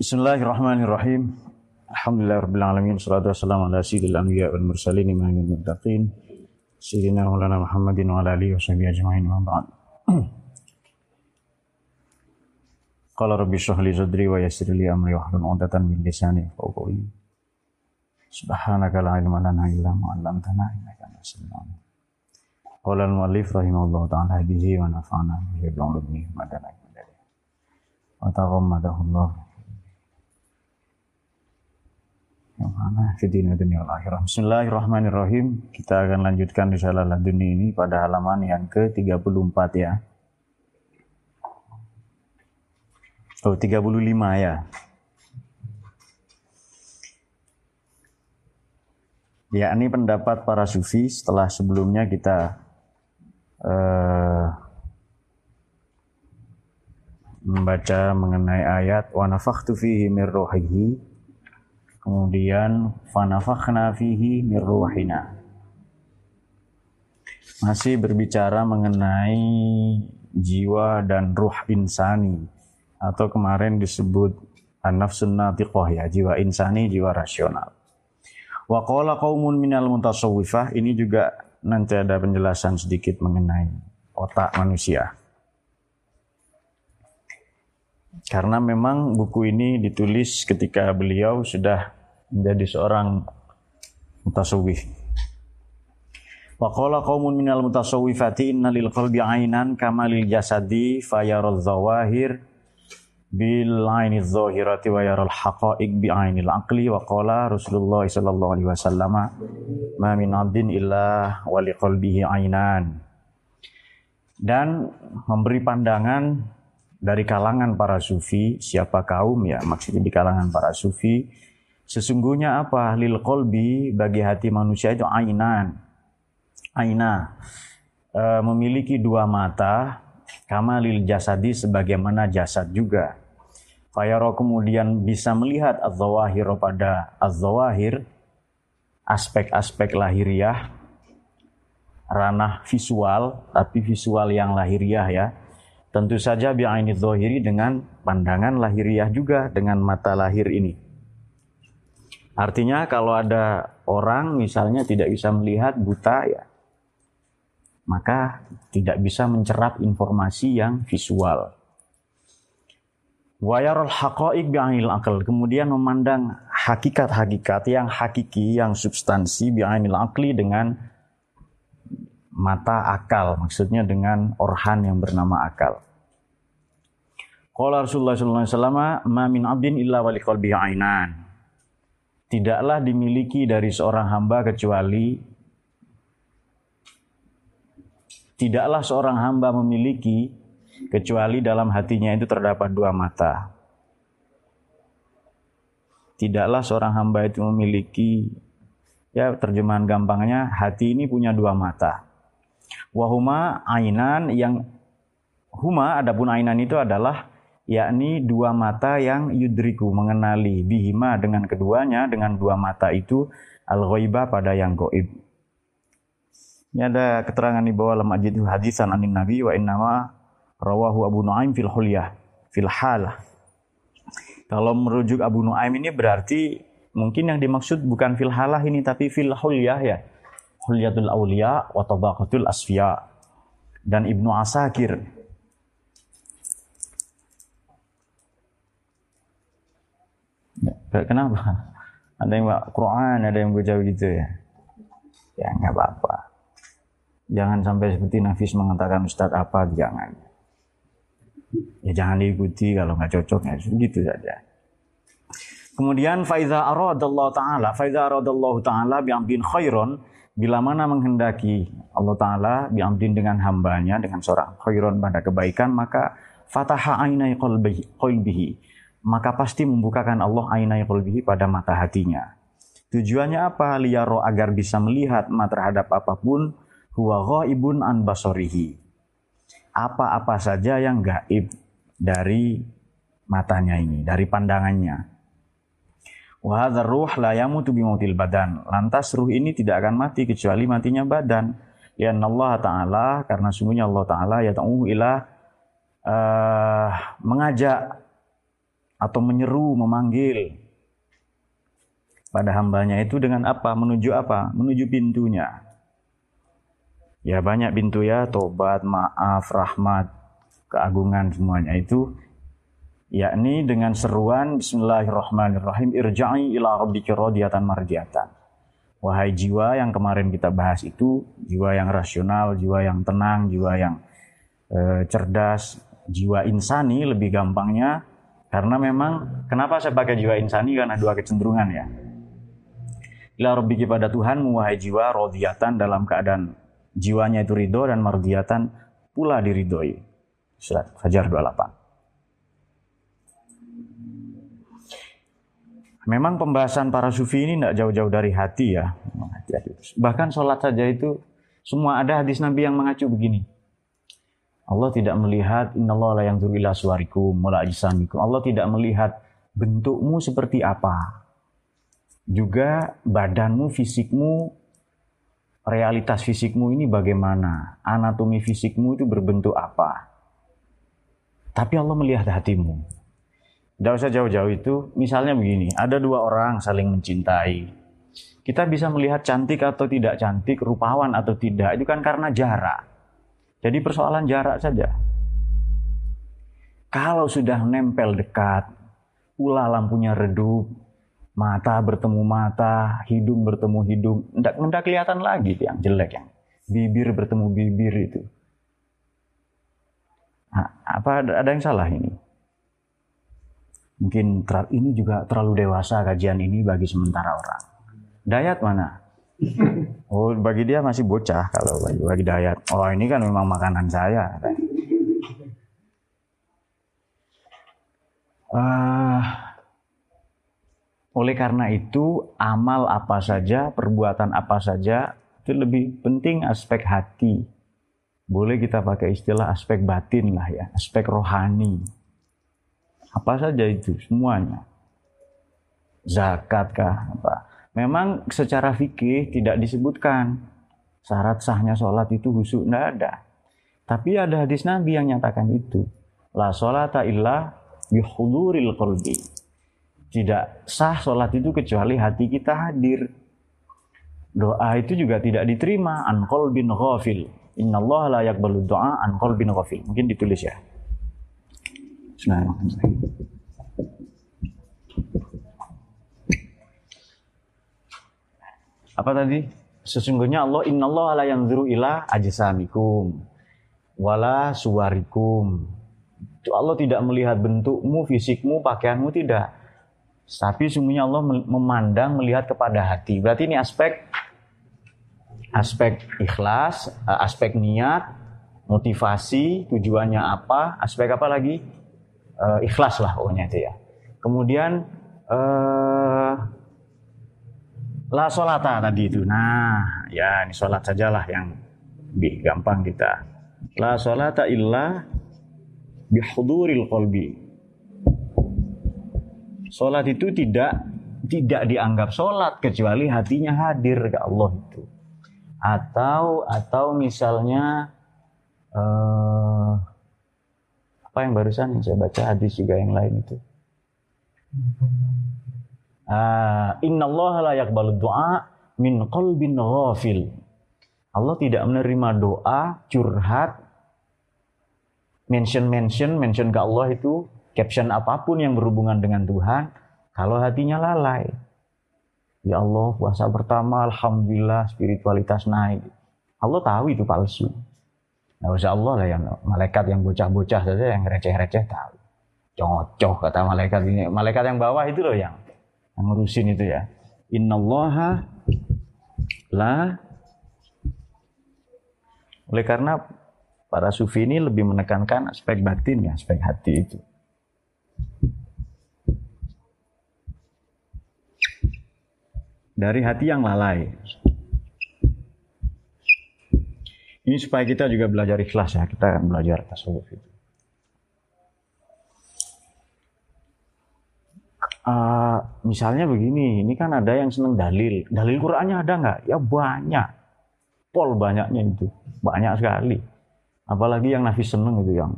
Bismillahirrahmanirrahim. Alhamdulillahirrahmanirrahim. Salatu wassalamu ala sayyidil anbiya wal mursalin imamil muttaqin. Sayyidina Maulana Muhammadin wa ala alihi wa sahbihi ajma'in wa ba'd. Qala rabbi shrah li sadri wa yassir li amri wa hlul 'uqdatam min lisani yafqahu. Subhanaka la ilma lana illa ma 'allamtana innaka antas 'alim. Qala al-mu'allif rahimahullahu ta'ala bihi wa nafa'ana bihi bi 'ulumihi wa madana wa taghammadahu Allah yang mana fidina dunia akhirat. Bismillahirrahmanirrahim. Kita akan lanjutkan risalah laduni ini pada halaman yang ke-34 ya. Oh, 35 ya. Ya, ini pendapat para sufi setelah sebelumnya kita uh, membaca mengenai ayat wa nafakhtu fihi kemudian fanafakhna fihi mir ruhina. Masih berbicara mengenai jiwa dan ruh insani. Atau kemarin disebut an-nafsun natiqah ya jiwa insani jiwa rasional. Wa qala qaumun minal mutasawwifah ini juga nanti ada penjelasan sedikit mengenai otak manusia karena memang buku ini ditulis ketika beliau sudah menjadi seorang mutasawwif. Wa qala qaumun minal mutasawwifati inna lil qalbi ainan kama lil jasadi fayaral zawahir bil aini dhahirati wa yaral haqa'iq bi ainil aqli wa qala Rasulullah sallallahu alaihi wasallam ma min 'abdin illa wa li qalbihi ainan. Dan memberi pandangan dari kalangan para sufi, siapa kaum ya maksudnya di kalangan para sufi, sesungguhnya apa? Lil kolbi bagi hati manusia itu ainan. Aina e, memiliki dua mata, kama lil jasadi sebagaimana jasad juga. Fayaro kemudian bisa melihat az-zawahir pada az-zawahir, aspek-aspek lahiriah, ranah visual, tapi visual yang lahiriah ya, Tentu saja bi'aini zohiri dengan pandangan lahiriah juga dengan mata lahir ini. Artinya kalau ada orang misalnya tidak bisa melihat buta ya, maka tidak bisa mencerap informasi yang visual. Wayarul haqa'iq bi'ainil akal. Kemudian memandang hakikat-hakikat yang hakiki, yang substansi bi'ainil akli dengan mata akal, maksudnya dengan orhan yang bernama akal. Qala Rasulullah sallallahu alaihi wasallam, "Ma min 'abdin illa ainan." Tidaklah dimiliki dari seorang hamba kecuali tidaklah seorang hamba memiliki kecuali dalam hatinya itu terdapat dua mata. Tidaklah seorang hamba itu memiliki ya terjemahan gampangnya hati ini punya dua mata Wahuma ainan yang huma adapun ainan itu adalah yakni dua mata yang yudriku mengenali bihima dengan keduanya dengan dua mata itu al ghaibah pada yang goib. Ini ada keterangan di bawah lemah jidul hadisan anin nabi wa innama rawahu Abu Nuaim fil hulyah fil hal. Kalau merujuk Abu Nuaim ini berarti mungkin yang dimaksud bukan fil halah ini tapi fil hulyah ya Hulyatul Aulia wa Tabaqatul Asfiya dan Ibnu Asakir. Ya, kenapa? Ada yang bawa Quran, ada yang baca gitu ya. Ya nggak apa-apa. Jangan sampai seperti Nafis mengatakan Ustadz apa, jangan. Ya jangan diikuti kalau nggak cocok ya, gitu saja. Kemudian faiza aradallahu taala, faiza aradallahu taala bi'amdin khairon, bila mana menghendaki Allah Ta'ala biamdin dengan hambanya, dengan seorang khairon pada kebaikan, maka fataha ainai qalbihi. Maka pasti membukakan Allah ainai qalbihi pada mata hatinya. Tujuannya apa? Liyaro agar bisa melihat ma terhadap apa pun huwa ghaibun an basorihi. Apa-apa saja yang gaib dari matanya ini, dari pandangannya. Wahadzar ruh la yamutu bimautil badan. Lantas ruh ini tidak akan mati kecuali matinya badan. Ya Allah Ta'ala, karena sungguhnya Allah Ta'ala ya ta'u ila uh, mengajak atau menyeru, memanggil pada hambanya itu dengan apa? Menuju apa? Menuju pintunya. Ya banyak pintu ya, tobat, maaf, rahmat, keagungan semuanya itu yakni dengan seruan Bismillahirrahmanirrahim irja'i ila rabbika radiyatan mardiyatan. Wahai jiwa yang kemarin kita bahas itu, jiwa yang rasional, jiwa yang tenang, jiwa yang eh, cerdas, jiwa insani lebih gampangnya karena memang kenapa saya pakai jiwa insani karena dua kecenderungan ya. Ila rabbiki pada Tuhan wahai jiwa radiyatan dalam keadaan jiwanya itu ridho dan mardiyatan pula diridhoi. Surat Fajar 28. Memang pembahasan para sufi ini tidak jauh-jauh dari hati ya. Bahkan sholat saja itu semua ada hadis Nabi yang mengacu begini. Allah tidak melihat innallaha la yanzuru ila suwarikum wala ajsamikum. Allah tidak melihat bentukmu seperti apa. Juga badanmu, fisikmu, realitas fisikmu ini bagaimana, anatomi fisikmu itu berbentuk apa. Tapi Allah melihat hatimu. Tidak usah jauh-jauh itu, misalnya begini, ada dua orang saling mencintai. Kita bisa melihat cantik atau tidak cantik, rupawan atau tidak, itu kan karena jarak. Jadi persoalan jarak saja. Kalau sudah nempel dekat, pula lampunya redup, mata bertemu mata, hidung bertemu hidung, tidak tidak kelihatan lagi yang jelek yang bibir bertemu bibir itu. Nah, apa ada yang salah ini? Mungkin ini juga terlalu dewasa kajian ini bagi sementara orang. Dayat mana? Oh, bagi dia masih bocah kalau bagi, bagi Dayat. Oh, ini kan memang makanan saya. Uh, oleh karena itu, amal apa saja, perbuatan apa saja, itu lebih penting aspek hati. Boleh kita pakai istilah aspek batin lah ya, aspek rohani. Apa saja itu, semuanya. Zakat kah, apa. Memang secara fikih tidak disebutkan syarat sahnya sholat itu husuk, tidak ada. Tapi ada hadis Nabi yang nyatakan itu. La sholata illa bihuduril qalbi tidak sah sholat itu kecuali hati kita hadir. Doa itu juga tidak diterima an bin ghafil. Inna Allah la yakbalu doa an bin ghafil. Mungkin ditulis ya. Apa tadi? Sesungguhnya Allah inna Allah la yanzuru ila ajsamikum wala suwarikum. Allah tidak melihat bentukmu, fisikmu, pakaianmu tidak tapi sungguhnya Allah memandang melihat kepada hati. Berarti ini aspek aspek ikhlas, eh, aspek niat, motivasi, tujuannya apa, aspek apa lagi? Uh, ikhlas lah pokoknya itu ya. Kemudian uh, la solata tadi itu. Nah, ya ini sholat sajalah yang lebih gampang kita. La solata illa bihuduril qalbi Sholat itu tidak tidak dianggap sholat kecuali hatinya hadir ke Allah itu. Atau atau misalnya uh, apa yang barusan yang saya baca hadis juga yang lain itu. Uh, Inna Allah la yakbalu doa min qalbin ghafil. Allah tidak menerima doa curhat mention mention mention ke Allah itu caption apa pun yang berhubungan dengan Tuhan, kalau hatinya lalai. Ya Allah, puasa pertama, Alhamdulillah, spiritualitas naik. Allah tahu itu palsu. Nah, usah Allah lah yang malaikat yang bocah-bocah saja yang receh-receh tahu. Cocok kata malaikat ini. Malaikat yang bawah itu loh yang, yang ngurusin itu ya. Innallaha la oleh karena para sufi ini lebih menekankan aspek batin ya, aspek hati itu. dari hati yang lalai. Ini supaya kita juga belajar ikhlas ya, kita belajar tasawuf itu. Uh, misalnya begini, ini kan ada yang seneng dalil. Dalil Qur'annya ada nggak? Ya banyak. Pol banyaknya itu. Banyak sekali. Apalagi yang nafis seneng itu yang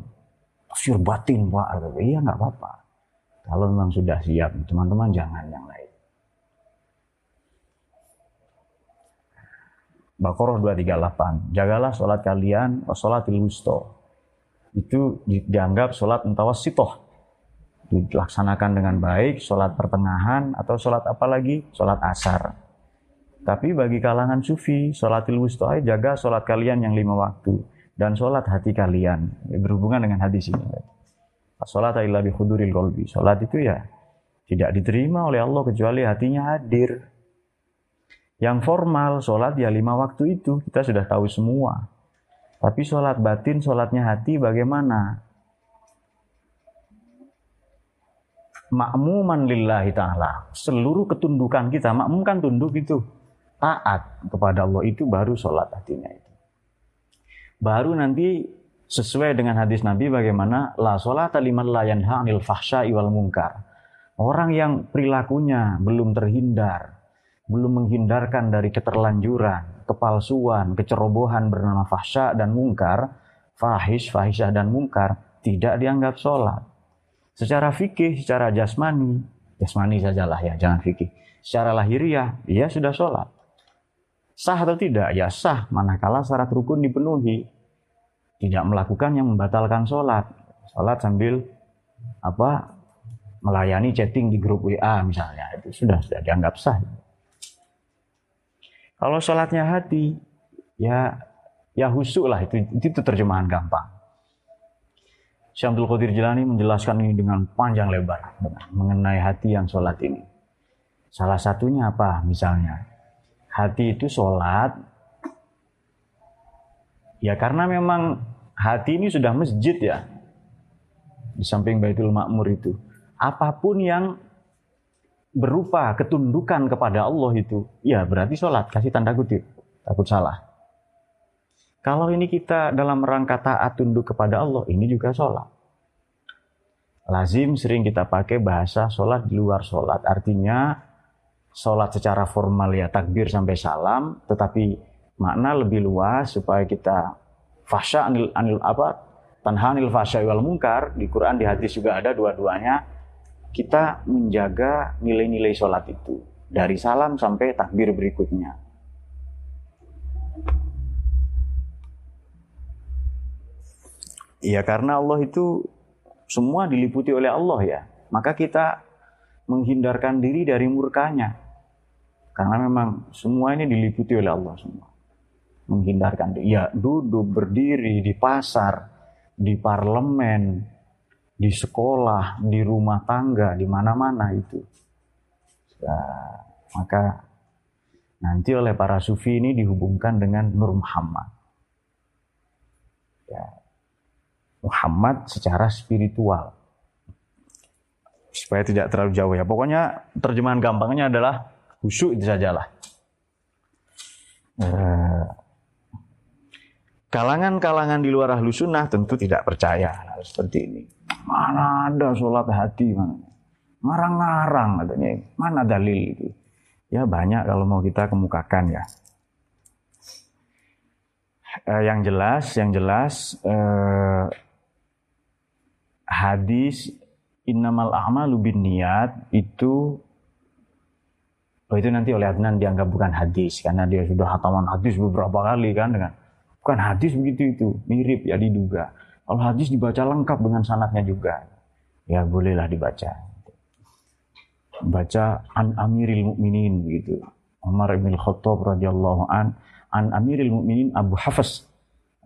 tafsir batin, Pak. Iya nggak apa-apa. Kalau memang sudah siap, teman-teman jangan yang lain. Baqarah 238. Jagalah sholat kalian, sholatil wusto. Itu dianggap sholat mutawassitoh. Dilaksanakan dengan baik, sholat pertengahan, atau sholat apa lagi? Sholat asar. Tapi bagi kalangan sufi, sholatil wusto, jaga sholat kalian yang lima waktu. Dan sholat hati kalian. Berhubungan dengan hadis ini. Sholat illa bi khuduril qalbi. Sholat itu ya tidak diterima oleh Allah kecuali hatinya hadir. Yang formal, sholat ya lima waktu itu, kita sudah tahu semua. Tapi sholat batin, sholatnya hati bagaimana? Makmuman lillahi ta'ala. Seluruh ketundukan kita, makmum kan tunduk itu. Taat kepada Allah itu baru sholat hatinya itu. Baru nanti sesuai dengan hadis Nabi bagaimana la sholat liman la yanha anil fahsya iwal mungkar. Orang yang perilakunya belum terhindar belum menghindarkan dari keterlanjuran, kepalsuan, kecerobohan bernama fahsya dan mungkar, fahish, fahisyah dan mungkar, tidak dianggap sholat. Secara fikih, secara jasmani, jasmani sajalah ya, jangan fikih. Secara lahiriah, ia sudah sholat. Sah atau tidak? Ya sah, manakala syarat rukun dipenuhi. Tidak melakukan yang membatalkan sholat. Sholat sambil apa melayani chatting di grup WA misalnya itu sudah sudah dianggap sah. Kalau sholatnya hati, ya ya husuk lah itu, itu terjemahan gampang. Syamsul Qadir Jilani menjelaskan ini dengan panjang lebar mengenai hati yang sholat ini. Salah satunya apa misalnya? Hati itu sholat, ya karena memang hati ini sudah masjid ya. Di samping Baitul Makmur itu. Apa pun yang berupa ketundukan kepada Allah itu, ya berarti sholat, kasih tanda kutip, takut salah. Kalau ini kita dalam rangka taat tunduk kepada Allah, ini juga sholat. Lazim sering kita pakai bahasa sholat di luar sholat. Artinya sholat secara formal ya takbir sampai salam, tetapi makna lebih luas supaya kita fasya anil, anil apa tanhanil fasya wal mungkar di Quran di hadis juga ada dua-duanya kita menjaga nilai-nilai sholat itu dari salam sampai takbir berikutnya. Ya karena Allah itu semua diliputi oleh Allah ya. Maka kita menghindarkan diri dari murkanya. Karena memang semua ini diliputi oleh Allah semua. Menghindarkan diri. Ya duduk, berdiri di pasar, di parlemen, di sekolah, di rumah tangga, di mana-mana itu. Nah, maka nanti oleh para sufi ini dihubungkan dengan Nur Muhammad. Ya, Muhammad secara spiritual. Supaya tidak terlalu jauh ya. Pokoknya terjemahan gampangnya adalah khusyuk itu sajalah. Eh, kalangan-kalangan di luar ahlu sunnah tentu tidak percaya seperti ini. Mana ada sholat hati mana? Ngarang-ngarang katanya. Mana dalil itu? Ya banyak kalau mau kita kemukakan ya. Eh, yang jelas, yang jelas eh, hadis innamal a'malu bin niat itu oh itu nanti oleh Adnan dianggap bukan hadis karena dia sudah hataman hadis beberapa kali kan dengan bukan hadis begitu itu mirip ya diduga kalau hadis dibaca lengkap dengan sanatnya juga. Ya bolehlah dibaca. Baca an Amiril Mukminin begitu. Umar bin Khattab radhiyallahu an an Amiril Mukminin Abu Hafs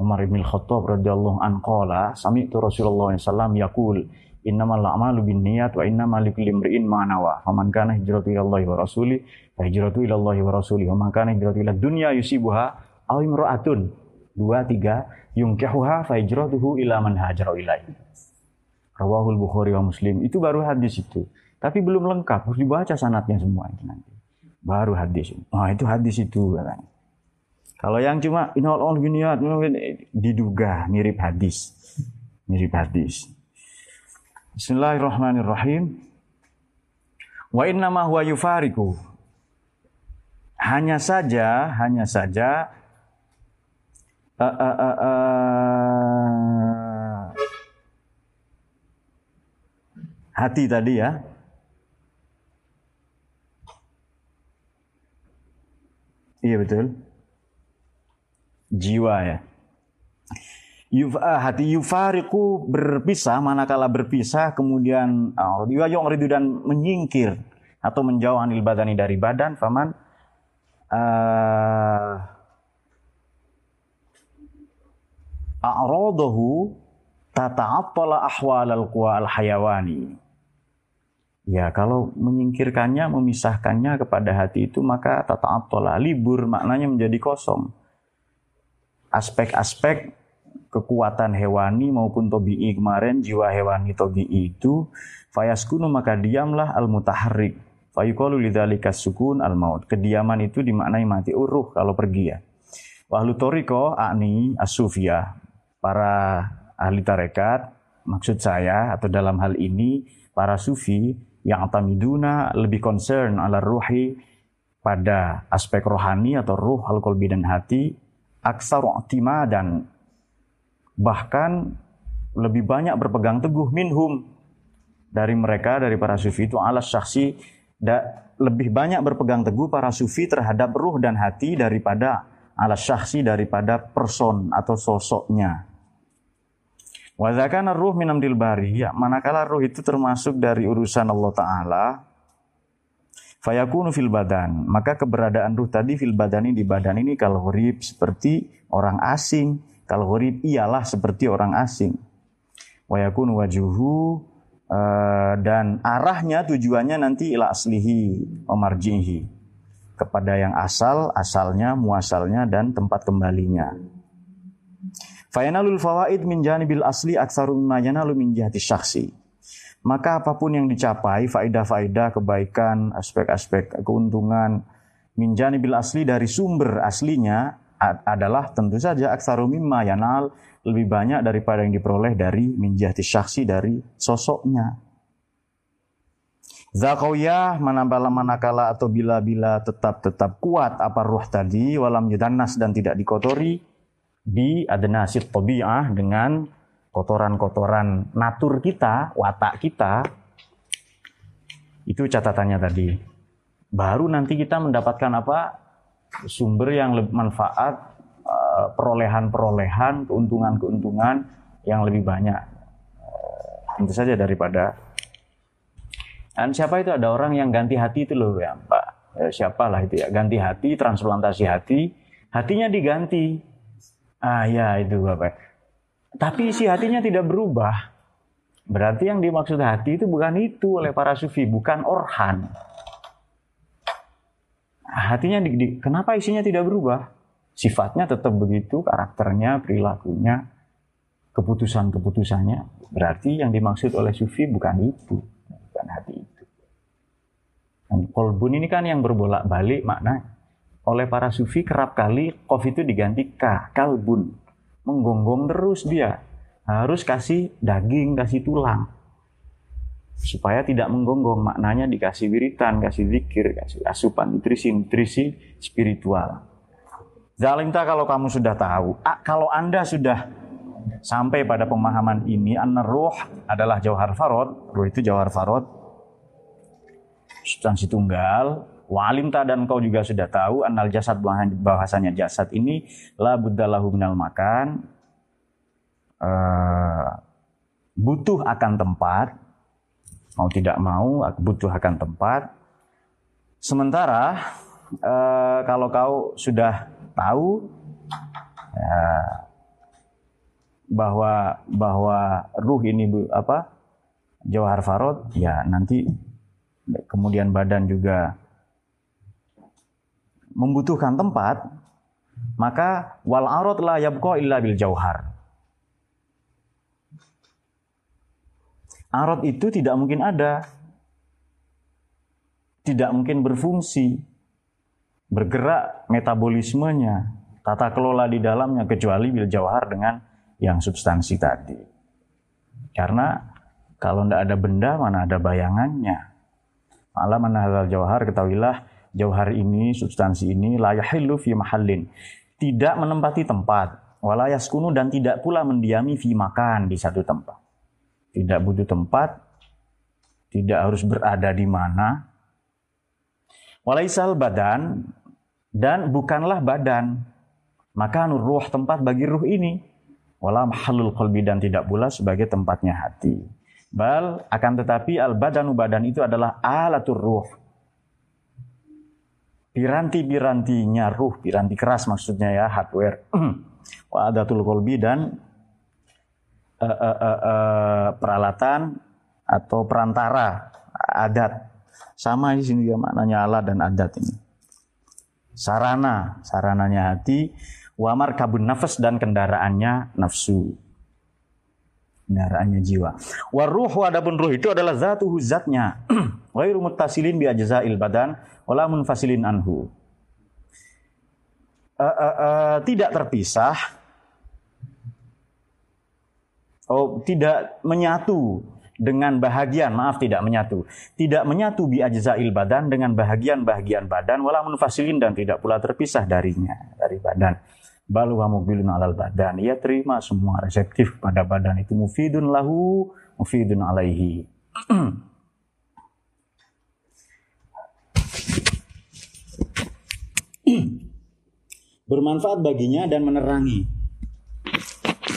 Umar bin Khattab radhiyallahu an qala sami'tu Rasulullah SAW yaqul innamal a'malu binniyat wa innamal likulli imri'in ma nawa faman kana hijratu ila Allah wa rasuli fa hijratu ila Allah wa rasuli wa man kana hijratu ila dunya yusibuha aw imra'atun dua tiga yungkahuha fa hijratuhu ila man hajara ilaihi. Rawahul Bukhari wa Muslim. Itu baru hadis itu. Tapi belum lengkap, harus dibaca sanatnya semua itu nanti. Baru hadis. Nah, itu hadis itu katanya. Kalau yang cuma inal all giniat diduga mirip hadis. Mirip hadis. Bismillahirrahmanirrahim. Wa inna ma huwa yufariku. Hanya saja, hanya saja uh, uh, uh, hati tadi ya. Iya betul. Jiwa ya. Yuf, hati yufariku berpisah manakala berpisah kemudian uh, ridu dan menyingkir atau menjauh anil badani dari badan faman a'radahu tata'attala ahwal al-quwa al-hayawani. Ya, kalau menyingkirkannya, memisahkannya kepada hati itu, maka tata'attala, libur, maknanya menjadi kosong. Aspek-aspek kekuatan hewani maupun tobi'i kemarin, jiwa hewani tobi'i itu, fayaskunu maka diamlah al-mutaharrik. Fayuqalu lidzalika sukun al-maut. Kediaman itu dimaknai mati uruh kalau pergi ya. Wahlu toriko akni asufia para ahli tarekat, maksud saya atau dalam hal ini para sufi yang atamiduna lebih concern ala ruhi pada aspek rohani atau ruh al qalbi dan hati aksar dan bahkan lebih banyak berpegang teguh minhum dari mereka dari para sufi itu alas syaksi lebih banyak berpegang teguh para sufi terhadap ruh dan hati daripada alas syaksi daripada person atau sosoknya Wazakana ruh minamdil bari, ya, manakala ruh itu termasuk dari urusan Allah Ta'ala, fayakunu fil badan. Maka keberadaan ruh tadi fil badan ini di badan ini kalau hurib seperti orang asing. Kalau hurib ialah seperti orang asing. Wayakunu wajuhu uh, dan arahnya tujuannya nanti ila aslihi omarjihi kepada yang asal, asalnya, muasalnya dan tempat kembalinya. Fayanalul fawaid min janibil asli aksaru mimma yanalu min jihati syaksi. Maka apa pun yang dicapai, faidah-faidah, kebaikan, aspek-aspek keuntungan, min janibil asli dari sumber aslinya adalah tentu saja aksaru mimma yanal lebih banyak daripada yang diperoleh dari min jihati syaksi dari sosoknya. Zakawiyah manabala manakala atau bila-bila tetap tetap kuat apa ruh tadi walam yudannas dan tidak dikotori di adnasit tabi'ah dengan kotoran-kotoran natur kita, watak kita, itu catatannya tadi. Baru nanti kita mendapatkan apa? Sumber yang manfaat, eh, perolehan-perolehan, keuntungan-keuntungan yang lebih banyak. Eh, tentu saja daripada dan siapa itu ada orang yang ganti hati itu loh ya Pak. Eh, siapalah itu ya ganti hati, transplantasi hati, hatinya diganti Ah ya itu Bapak. Tapi isi hatinya tidak berubah. Berarti yang dimaksud hati itu bukan itu oleh para sufi, bukan orhan. Hatinya di, di, kenapa isinya tidak berubah? Sifatnya tetap begitu, karakternya, perilakunya, keputusan-keputusannya. Berarti yang dimaksud oleh sufi bukan itu, hati itu. Dan kolbun ini kan yang berbolak-balik maknanya oleh para sufi kerap kali kof itu diganti ka, kalbun. Menggonggong terus dia. Harus kasih daging, kasih tulang. Supaya tidak menggonggong, maknanya dikasih wiritan, kasih zikir, kasih asupan, nutrisi-nutrisi spiritual. Zalimta kalau kamu sudah tahu, kalau anda sudah sampai pada pemahaman ini, anna ruh adalah jauhar farod, ruh itu jauhar farod, substansi tunggal, Walimta dan kau juga sudah tahu anal jasad bahasanya jasad ini la buddalahu minal makan uh, butuh akan tempat mau tidak mau butuh akan tempat. Sementara uh, kalau kau sudah tahu ya, bahwa bahwa ruh ini apa? Jawhar farod ya nanti kemudian badan juga membutuhkan tempat, maka wal arad la yabqa illa bil jauhar. Arad itu tidak mungkin ada. Tidak mungkin berfungsi. Bergerak metabolismenya, tata kelola di dalamnya kecuali bil jauhar dengan yang substansi tadi. Karena kalau tidak ada benda mana ada bayangannya. Malah mana jauhar ketahuilah jauhar ini, substansi ini, layahillu fi mahallin. Tidak menempati tempat. Walayas kunu dan tidak pula mendiami fi makan di satu tempat. Tidak butuh tempat, tidak harus berada di mana. Walaisal badan dan bukanlah badan. Maka nur ruh tempat bagi ruh ini. Wala mahalul qalbi dan tidak pula sebagai tempatnya hati. Bal akan tetapi al badanu badan itu adalah alatur ruh. Piranti-pirantinya ruh, piranti keras maksudnya ya, hardware. Wa adatul qalbi dan uh, uh, uh, uh, peralatan atau perantara adat. Sama di sini dia maknanya alat dan adat ini. Sarana, sarananya hati, wamar kabun nafas dan kendaraannya nafsu kendaraannya jiwa. Waruhu adapun ruh itu adalah zatuhu zatnya. Ghairu muttasilin bi ajza'il badan wala munfasilin anhu. Uh, uh, uh, tidak terpisah oh tidak menyatu dengan bahagian maaf tidak menyatu tidak menyatu bi ajza'il badan dengan bahagian-bahagian badan wala munfasilin dan tidak pula terpisah darinya dari badan balu mobilun alal badan. Ia terima semua reseptif pada badan itu mufidun lahu, mufidun alaihi. Bermanfaat baginya dan menerangi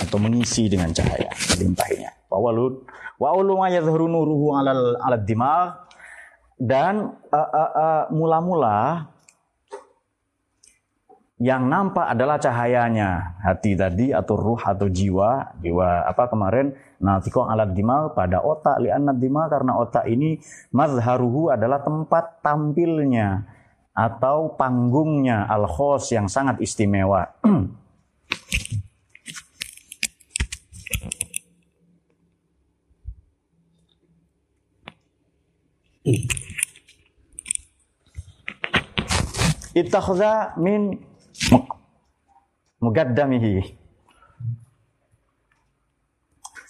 atau mengisi dengan cahaya melimpahinya. Wawalud wa uluma yadhhuru nuruhu alal alad dimag dan uh, uh, uh, mula-mula yang nampak adalah cahayanya. Hati tadi atau ruh atau jiwa. Jiwa apa kemarin? Natiko alat dima pada otak. Lian dima karena otak ini mazharuhu adalah tempat tampilnya atau panggungnya. Al khos yang sangat istimewa. Ittakhza min mugaddamihi.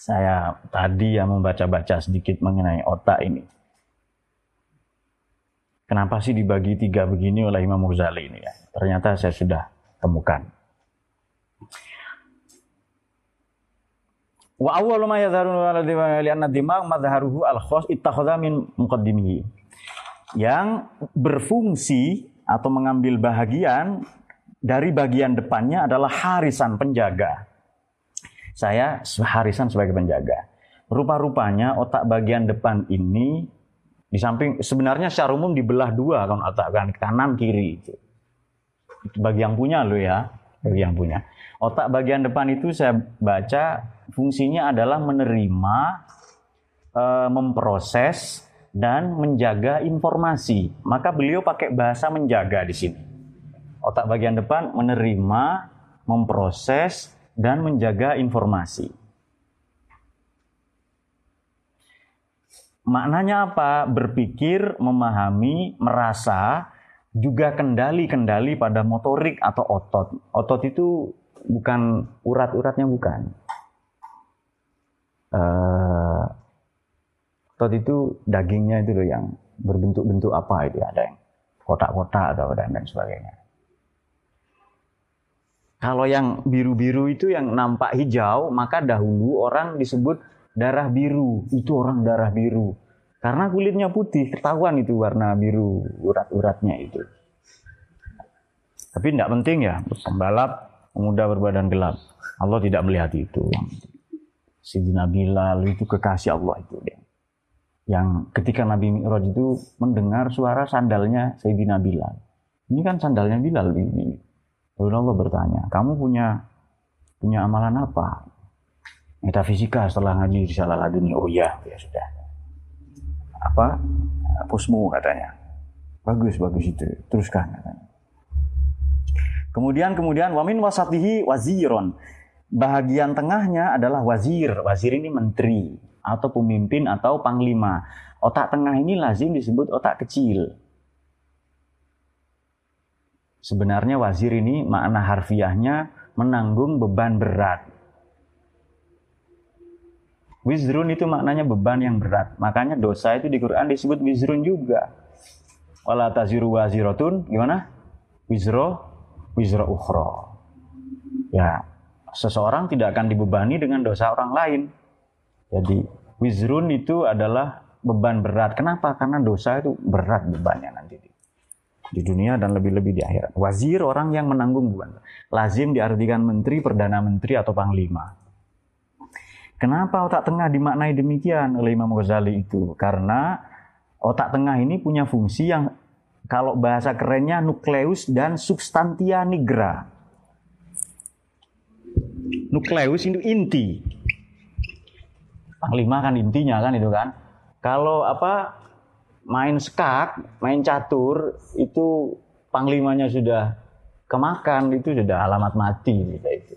Saya tadi yang membaca-baca sedikit mengenai otak ini. Kenapa sih dibagi tiga begini oleh Imam Ghazali ini ya? Ternyata saya sudah temukan. Wa awwalu ma yadharun li'anna dimag madharuhu al-khas ittakhadha min muqaddimihi. Yang berfungsi atau mengambil bahagian dari bagian depannya adalah harisan penjaga. Saya harisan sebagai penjaga. Rupa-rupanya otak bagian depan ini di samping sebenarnya secara umum dibelah dua kan otak kan kanan kiri itu. Bagi yang punya lo ya, bagi yang punya. Otak bagian depan itu saya baca fungsinya adalah menerima, e, memproses dan menjaga informasi. Maka beliau pakai bahasa menjaga di sini. Otak bagian depan menerima, memproses, dan menjaga informasi. Maknanya apa? Berpikir, memahami, merasa, juga kendali-kendali pada motorik atau otot. Otot itu bukan urat-uratnya bukan. Uh, otot itu dagingnya itu loh yang berbentuk-bentuk apa itu ada yang kotak-kotak atau dan, dan sebagainya. Kalau yang biru-biru itu yang nampak hijau, maka dahulu orang disebut darah biru. Itu orang darah biru. Karena kulitnya putih, ketahuan itu warna biru urat-uratnya itu. Tapi tidak penting ya, pembalap pemuda berbadan gelap. Allah tidak melihat itu. Sidina Bilal itu kekasih Allah itu. Yang ketika Nabi Mi'raj itu mendengar suara sandalnya Sayyidina Bilal. Ini kan sandalnya Bilal ini Lalu Allah bertanya, kamu punya punya amalan apa? Metafisika setelah ngaji di salah. Oh iya, ya sudah. Apa? Pusmu katanya. Bagus, bagus itu. Teruskan katanya. Kemudian kemudian wamin wasatihi waziron. Bahagian tengahnya adalah wazir. Wazir ini menteri atau pemimpin atau panglima. Otak tengah ini lazim disebut otak kecil. Sebenarnya wazir ini makna harfiahnya menanggung beban berat. Wizrun itu maknanya beban yang berat. Makanya dosa itu di Quran disebut wizrun juga. Wala taziru wazirotun gimana? Wizro wizro ukhro. Ya, seseorang tidak akan dibebani dengan dosa orang lain. Jadi wizrun itu adalah beban berat. Kenapa? Karena dosa itu berat bebannya nanti di, dunia dan lebih-lebih di akhirat. Wazir orang yang menanggung beban. Lazim diartikan menteri, perdana menteri atau panglima. Kenapa otak tengah dimaknai demikian oleh Imam Ghazali itu? Karena otak tengah ini punya fungsi yang kalau bahasa kerennya nukleus dan substantia nigra. Nukleus itu inti. Panglima kan intinya kan itu kan. Kalau apa main skak, main catur itu panglimanya sudah kemakan itu sudah alamat mati gitu itu.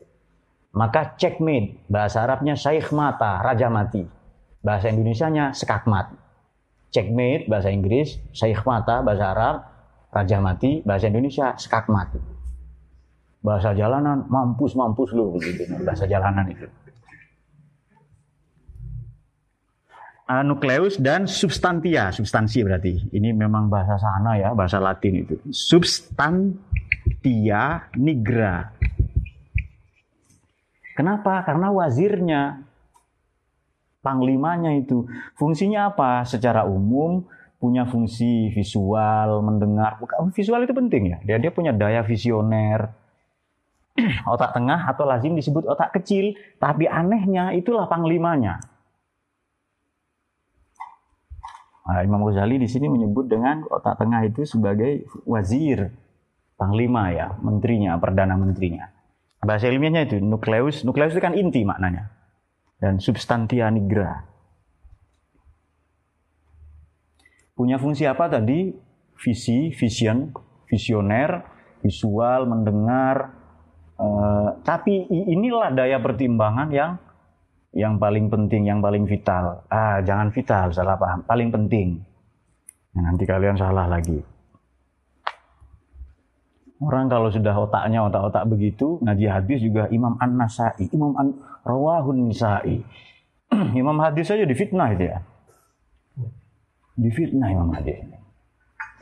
Maka checkmate, bahasa Arabnya syaikh mata, raja mati. Bahasa Indonesianya sekakmat. Checkmate, bahasa Inggris, syaikh mata, bahasa Arab, raja mati, bahasa Indonesia sekakmat. Bahasa jalanan, mampus-mampus lu begitu, bahasa jalanan itu. Uh, nukleus dan substantia, substansi berarti. Ini memang bahasa sana ya, bahasa Latin itu. Substantia nigra Kenapa? Karena wazirnya, panglimanya itu. Fungsinya apa? Secara umum punya fungsi visual, mendengar. Visual itu penting ya. Dia dia punya daya visioner. otak tengah atau lazim disebut otak kecil, tapi anehnya itulah panglimanya. Nah, Imam Ghazali di sini menyebut dengan otak tengah itu sebagai wazir, panglima ya, menterinya, perdana menterinya. Bahasa ilmiahnya itu nukleus. Nukleus itu kan inti maknanya. Dan substantia nigra. Punya fungsi apa tadi? Visi, vision, visioner, visual, mendengar. Uh, tapi inilah daya pertimbangan yang yang paling penting, yang paling vital. Ah, jangan vital, salah paham. Paling penting. Nah, nanti kalian salah lagi. Orang kalau sudah otaknya otak-otak begitu, ngaji hadis juga Imam An-Nasai, Imam An Rawahun Nisai. Imam hadis saja difitnah itu ya. Difitnah Imam hadis.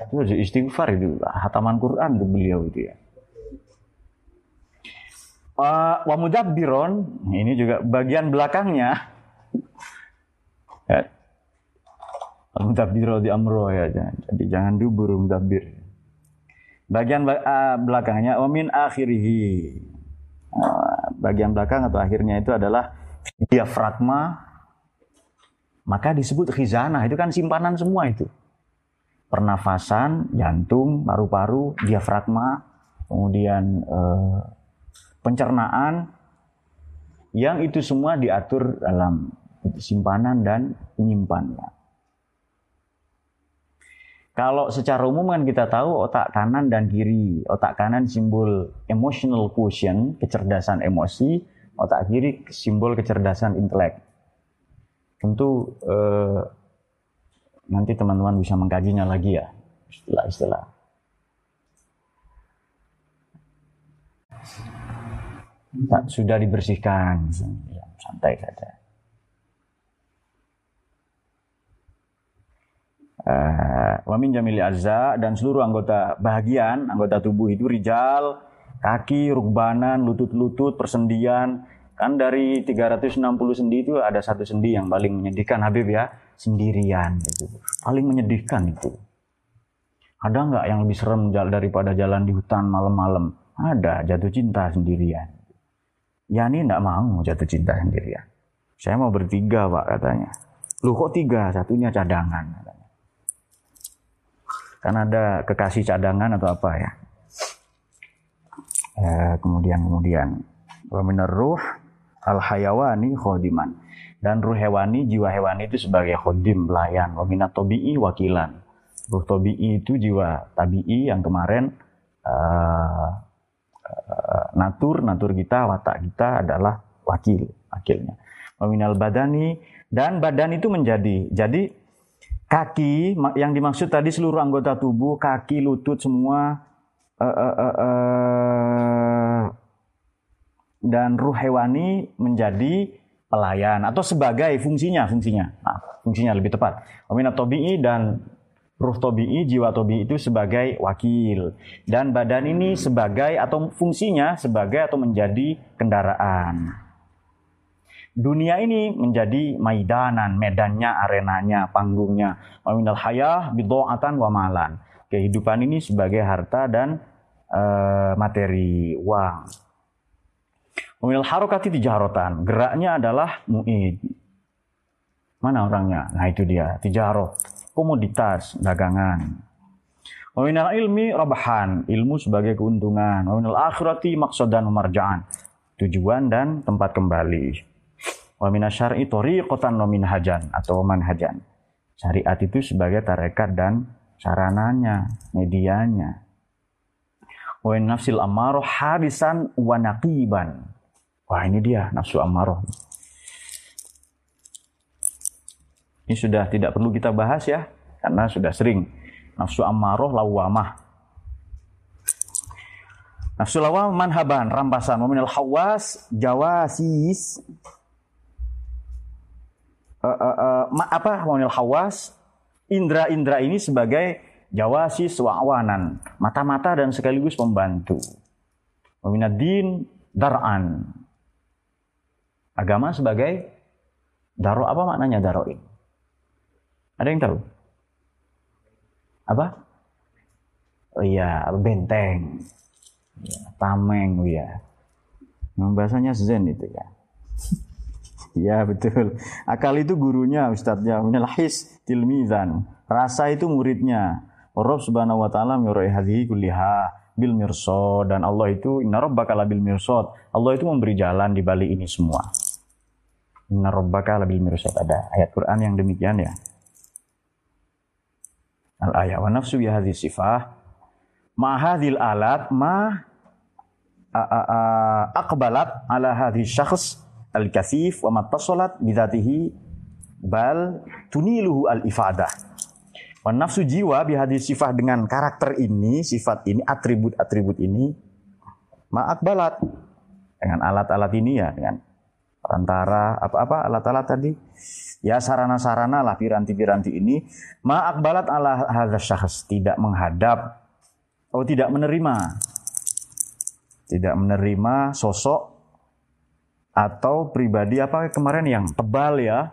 Itu istighfar itu, hataman Quran itu beliau itu ya. Uh, wa mudabbiron, ini juga bagian belakangnya. ya. Mudabbiro di amro ya, jadi jangan dubur mudabbir. Bagian uh, belakangnya wamin akhirihi. Uh, bagian belakang atau akhirnya itu adalah diafragma. Maka disebut khizanah. Itu kan simpanan semua itu. Pernafasan, jantung, paru-paru, diafragma, kemudian uh, pencernaan, yang itu semua diatur dalam simpanan dan penyimpannya. Kalau secara umum kan kita tahu otak kanan dan kiri. Otak kanan simbol emotional quotient, kecerdasan emosi. Otak kiri simbol kecerdasan intelek. Tentu eh, nanti teman-teman bisa mengkajinya lagi ya, istilah-istilah. Sudah dibersihkan, ya, santai saja. uh, wamin jamili azza dan seluruh anggota bahagian anggota tubuh itu rijal kaki rukbanan lutut-lutut persendian. Kan dari 360 sendi itu ada satu sendi yang paling menyedihkan Habib ya. Sendirian itu paling menyedihkan itu. Ada nggak yang lebih serem daripada jalan di hutan malam-malam? Ada jatuh cinta sendirian ya ini nggak mau jatuh cinta sendirian saya mau bertiga pak katanya. Lu kok tiga? Satunya cadangan katanya. Kan ada kekasih cadangan atau apa ya. Eh, kemudian kemudian. Waminar ruh al hayawani khodiman. Dan ruh hewani jiwa hewani itu sebagai khodim pelayan. Waminat tobi'i wakilan. Ruh tobi'i itu jiwa tabi'i yang kemarin uh, natur natur kita watak kita adalah wakil wakilnya waminal badani dan badan itu menjadi jadi Kaki yang dimaksud tadi seluruh anggota tubuh, kaki, lutut semua uh, uh, uh, uh, dan ruh hewani menjadi pelayan atau sebagai fungsinya, fungsinya. Nah, fungsinya lebih tepat. Waminat tobi'i dan ruh tobi'i, jiwa tobi'i itu sebagai wakil. Dan badan ini sebagai atau fungsinya sebagai atau menjadi kendaraan. Dunia ini menjadi maidanan, medannya, arenanya, panggungnya. Waminal hayah bido'atan wa malan. Kehidupan ini sebagai harta dan uh, materi, uang. Waminal harokati tijarotan. Geraknya adalah mu'id. Mana orangnya? Nah itu dia, tijarot. Komoditas, dagangan. Waminal ilmi rabahan. Ilmu sebagai keuntungan. Waminal akhirati maksudan marja'an. Tujuan dan tempat kembali. Wa minasyar'i tariqatan wa minhajan atau manhajan. Syariat itu sebagai tarekat dan sarananya, medianya. Wa nafsil amaroh harisan wa naqiban. Wah ini dia nafsu amaroh. Ini sudah tidak perlu kita bahas ya, karena sudah sering. Nafsu amaroh lawamah. Nafsu lawamah manhaban, rampasan. Wa minal hawas jawasis. Uh, uh, uh, apa? Monil hawas. Indra-indra ini sebagai jawasi swawanan mata-mata dan sekaligus pembantu. Waminadin dar'an. Agama sebagai daro apa maknanya daro ini ada yang tahu apa oh iya benteng ya, tameng iya bahasanya zen itu ya Ya betul. Akal itu gurunya ustadznya. Minal his tilmizan. Rasa itu muridnya. Rabb subhanahu wa ta'ala mirai hadhihi kulliha bil mirsad dan Allah itu inna rabbaka labil mirsad. Allah itu memberi jalan di balik ini semua. Inna rabbaka labil mirsad ada ayat Quran yang demikian ya. Al ayat wa nafsu bi hadhihi sifah ma hadhil alat ma aqbalat ala hadhihi syakhs al-kasif wa mattasalat bidatihi bal tuniluhu al-ifadah. Wa nafsu jiwa bihadis sifat dengan karakter ini, sifat ini, atribut-atribut ini, ma'akbalat. Dengan alat-alat ini ya, dengan perantara, apa-apa alat-alat tadi. Ya sarana-sarana lah piranti-piranti ini. Ma'akbalat ala hadha syahs. Tidak menghadap, atau tidak menerima. Tidak menerima sosok atau pribadi apa kemarin yang tebal ya,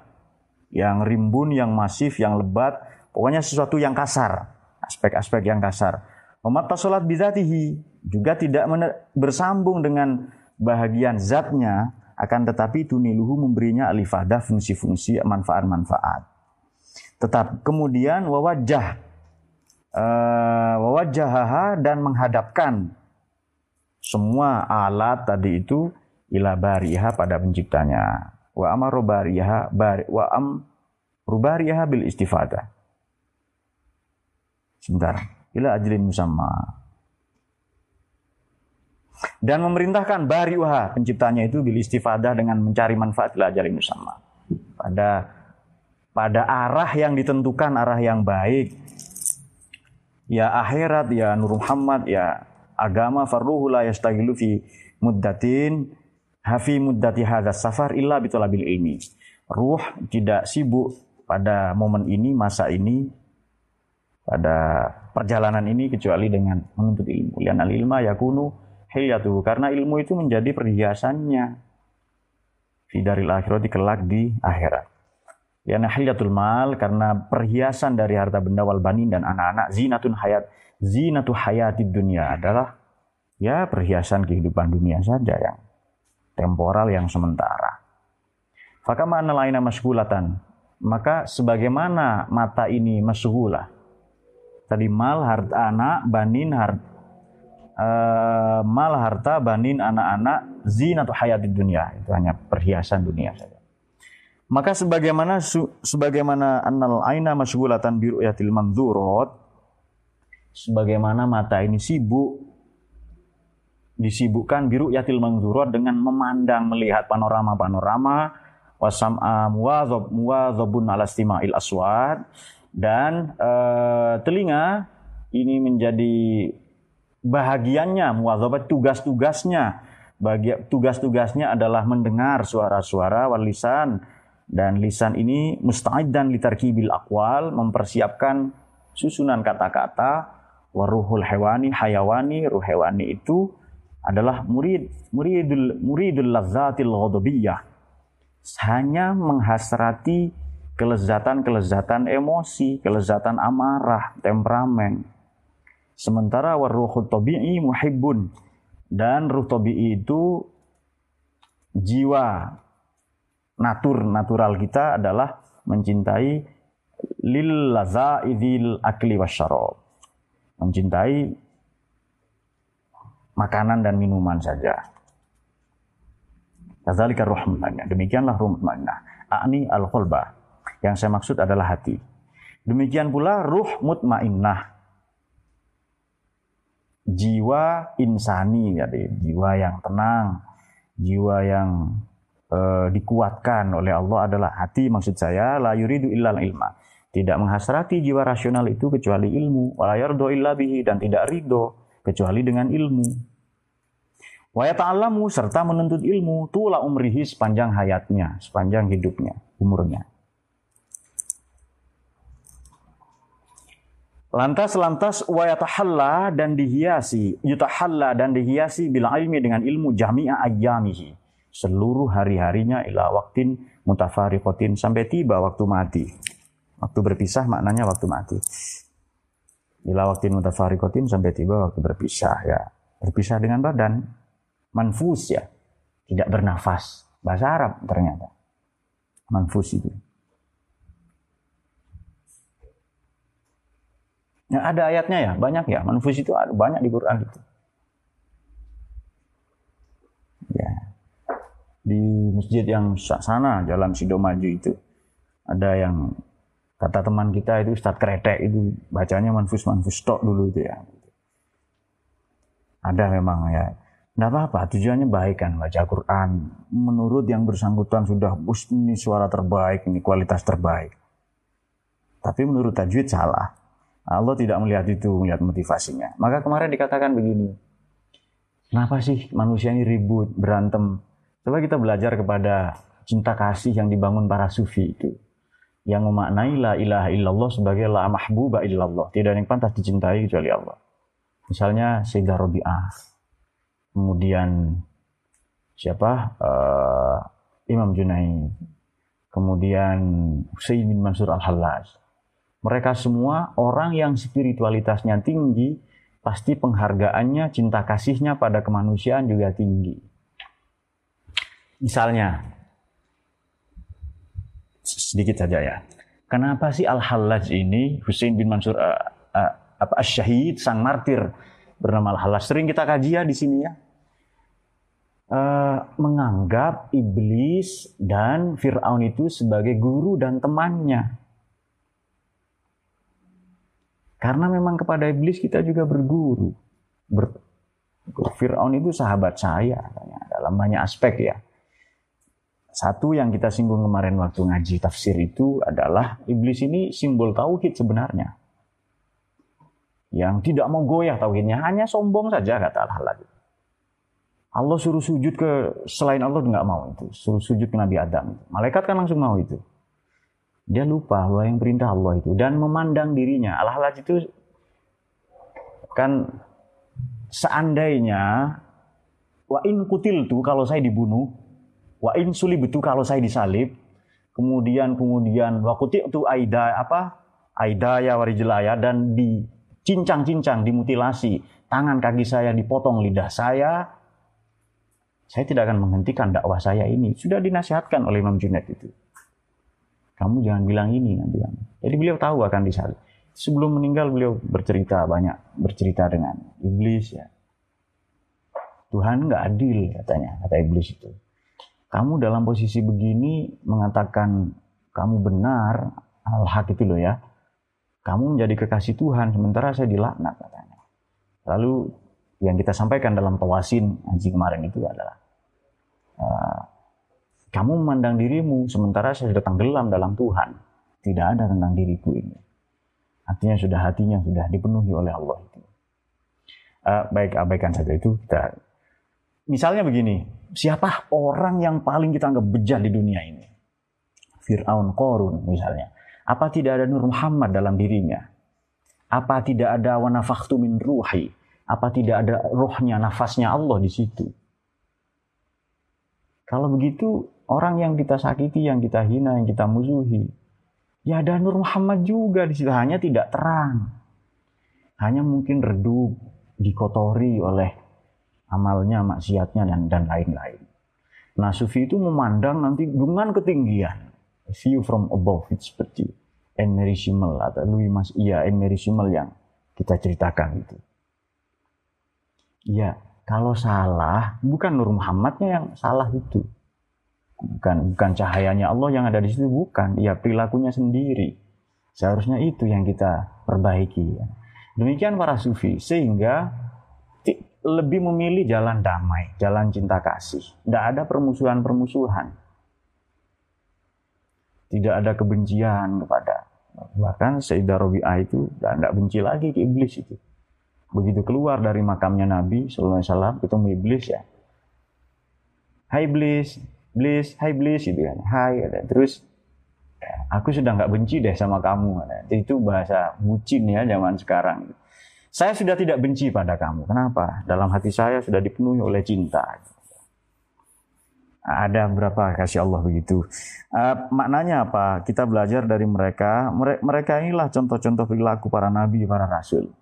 yang rimbun, yang masif, yang lebat, pokoknya sesuatu yang kasar, aspek-aspek yang kasar. Umat tasolat bidatihi juga tidak bersambung dengan bahagian zatnya, akan tetapi tuniluhu memberinya alifadah fungsi-fungsi manfaat-manfaat. Tetap kemudian wawajah. Uh, wawajahaha dan menghadapkan semua alat tadi itu ila bariha pada penciptanya. Wa amaru bariha bari, wa am rubariha bil istifadah. Sebentar ila ajlin musamma dan memerintahkan bariuha penciptanya itu bil istifadah dengan mencari manfaat ila ajlin musamma pada pada arah yang ditentukan arah yang baik ya akhirat ya nur Muhammad ya agama farruhu la fi muddatin hafi muddati hadha safar illa bitolabil ilmi. Ruh tidak sibuk pada momen ini, masa ini, pada perjalanan ini kecuali dengan menuntut ilmu. Lian al ilma yakunu hilyatuhu. Karena ilmu itu menjadi perhiasannya. Fidaril akhirat kelak di akhirat. Ya hilyatul mal karena perhiasan dari harta benda wal banin dan anak-anak zinatun hayat zinatu hayati dunia adalah ya perhiasan kehidupan dunia saja yang temporal yang sementara. Fakama lainnya masgulatan. Maka sebagaimana mata ini masgulah. Tadi mal harta anak, banin harta uh, mal harta, banin anak-anak, zin atau hayat di dunia. Itu hanya perhiasan dunia saja. Maka sebagaimana sebagaimana annal aina masgulatan biru yatil manzurot sebagaimana mata ini sibuk disibukkan biru yatil mangzurat dengan memandang melihat panorama-panorama wasam'a muwadhab muwadhabun ala istima'il aswad dan uh, telinga ini menjadi bahagiannya muwadhabat tugas-tugasnya. Bagi tugas-tugasnya adalah mendengar suara-suara wal lisan. Dan lisan ini musta'id dan litarkibil akwal mempersiapkan susunan kata-kata. Waruhul hewani hayawani ruh hewani itu adalah murid muridul muridul lazzatil ghadabiyah. Hanya menghasrati kelezatan-kelezatan emosi, kelezatan amarah, temperamen. Sementara waruhut tabi'i muhibbun dan ruh tabi'i itu jiwa natur natural kita adalah mencintai lil lazaidil akli wasyarab. Mencintai makanan dan minuman saja. Kadzalika ruh Demikianlah ruh mutmainnah. A'ni al-qalba. Yang saya maksud adalah hati. Demikian pula ruh mutmainnah. Jiwa insani, jiwa yang tenang, jiwa yang uh, dikuatkan oleh Allah adalah hati maksud saya la yuridu illal ilma. Tidak menghasrati jiwa rasional itu kecuali ilmu, wala illa bihi dan tidak ridho kecuali dengan ilmu. Wa yata'allamu serta menuntut ilmu tula umrihi sepanjang hayatnya, sepanjang hidupnya, umurnya. Lantas lantas wa yatahalla dan dihiasi, yutahalla dan dihiasi bila ilmi dengan ilmu jami'a ayyamihi. Seluruh hari-harinya ila waktin mutafariqatin sampai tiba waktu mati. Waktu berpisah maknanya waktu mati. Ila waktin mutafariqatin sampai tiba waktu berpisah ya. Berpisah dengan badan, manfus ya, tidak bernafas. Bahasa Arab ternyata. Manfus itu. Ya, ada ayatnya ya, banyak ya. Manfus itu ada banyak di Quran itu. Ya. Di masjid yang sana, Jalan Sidomaju itu. Ada yang kata teman kita itu Ustadz Kretek itu bacanya manfus manfus tok dulu itu ya. Ada memang ya tidak apa-apa, tujuannya baik kan baca Quran. Menurut yang bersangkutan sudah ini suara terbaik, ini kualitas terbaik. Tapi menurut tajwid salah. Allah tidak melihat itu, melihat motivasinya. Maka kemarin dikatakan begini. Kenapa sih manusia ini ribut, berantem? Coba kita belajar kepada cinta kasih yang dibangun para sufi itu. Yang memaknai la ilaha illallah sebagai la mahbuba illallah. Tidak ada yang pantas dicintai kecuali Allah. Misalnya Sayyidah Robi'ah kemudian siapa uh, Imam Junaid, kemudian Husain bin Mansur Al-Hallaj. Mereka semua orang yang spiritualitasnya tinggi, pasti penghargaannya, cinta kasihnya pada kemanusiaan juga tinggi. Misalnya, sedikit saja ya. Kenapa sih Al-Hallaj ini, Husain bin Mansur uh, uh, apa Syahid, sang martir bernama Al-Hallaj. Sering kita kaji ya di sini ya uh, menganggap iblis dan Fir'aun itu sebagai guru dan temannya. Karena memang kepada iblis kita juga berguru. Ber, Fir'aun itu sahabat saya dalam banyak aspek ya. Satu yang kita singgung kemarin waktu ngaji tafsir itu adalah iblis ini simbol tauhid sebenarnya. Yang tidak mau goyah tauhidnya, hanya sombong saja kata Allah. Allah suruh sujud ke selain Allah nggak mau itu. Suruh sujud ke Nabi Adam. Malaikat kan langsung mau itu. Dia lupa bahwa yang perintah Allah itu dan memandang dirinya. Allah itu kan seandainya wa in kutil tuh kalau saya dibunuh, wa in itu kalau saya disalib, kemudian kemudian wa kutil itu aida apa? Aidaya warijlaya dan dicincang-cincang, dimutilasi. Tangan kaki saya dipotong, lidah saya saya tidak akan menghentikan dakwah saya ini. Sudah dinasihatkan oleh Imam Junaid itu. Kamu jangan bilang ini nanti. Jadi beliau tahu akan disalib. Sebelum meninggal beliau bercerita banyak bercerita dengan iblis ya. Tuhan nggak adil katanya kata iblis itu. Kamu dalam posisi begini mengatakan kamu benar al-haq itu loh ya. Kamu menjadi kekasih Tuhan sementara saya dilaknat katanya. Lalu yang kita sampaikan dalam tawasin anjing kemarin itu adalah uh, kamu memandang dirimu sementara saya sudah tenggelam dalam Tuhan. Tidak ada tentang diriku ini. Artinya sudah hatinya sudah dipenuhi oleh Allah itu. Uh, baik abaikan saja itu kita. Misalnya begini, siapa orang yang paling kita anggap bejat di dunia ini? Fir'aun, Korun misalnya. Apa tidak ada Nur Muhammad dalam dirinya? Apa tidak ada wanafaktu min ruhi? Apa tidak ada rohnya, nafasnya Allah di situ? Kalau begitu, orang yang kita sakiti, yang kita hina, yang kita musuhi. Ya ada Nur Muhammad juga di situ, hanya tidak terang. Hanya mungkin redup, dikotori oleh amalnya, maksiatnya, dan dan lain-lain. Nah, sufi itu memandang nanti dengan ketinggian. View from above, itu seperti Emery atau Louis Mas, iya Emery yang kita ceritakan itu. Iya, kalau salah, bukan Nur Muhammadnya yang salah itu. Bukan bukan cahayanya Allah yang ada di situ, bukan. Ya perilakunya sendiri. Seharusnya itu yang kita perbaiki. Demikian para sufi, sehingga lebih memilih jalan damai, jalan cinta kasih. Tidak ada permusuhan-permusuhan. Tidak ada kebencian kepada. Bahkan Sayyidah Robi'ah itu tidak benci lagi ke iblis itu. Begitu keluar dari makamnya Nabi Sallallahu Alaihi Wasallam ketemu iblis ya. Hai iblis, iblis, hai iblis itu kan. Hai, terus aku sudah nggak benci deh sama kamu. Itu bahasa bucin ya zaman sekarang. Saya sudah tidak benci pada kamu. Kenapa? Dalam hati saya sudah dipenuhi oleh cinta. Ada berapa kasih Allah begitu. Uh, maknanya apa? Kita belajar dari mereka. Mereka inilah contoh-contoh perilaku para nabi, para rasul.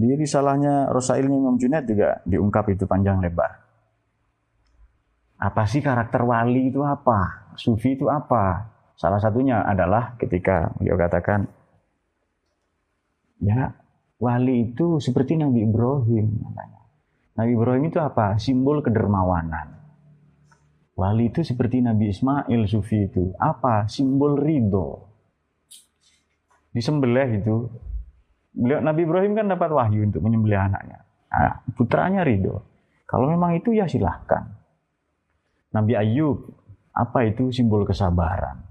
Di risalahnya Rosailnya Imam Junaid juga diungkap itu panjang lebar. Apa sih karakter wali itu apa? Sufi itu apa? Salah satunya adalah ketika beliau katakan, ya wali itu seperti Nabi Ibrahim. Nabi Ibrahim itu apa? Simbol kedermawanan. Wali itu seperti Nabi Ismail Sufi itu. Apa? Simbol ridho. Disembelih itu. Beliau, Nabi Ibrahim kan dapat wahyu untuk menyembelih anaknya. Nah, putranya ridho. Kalau memang itu ya silahkan. Nabi Ayub, apa itu simbol kesabaran?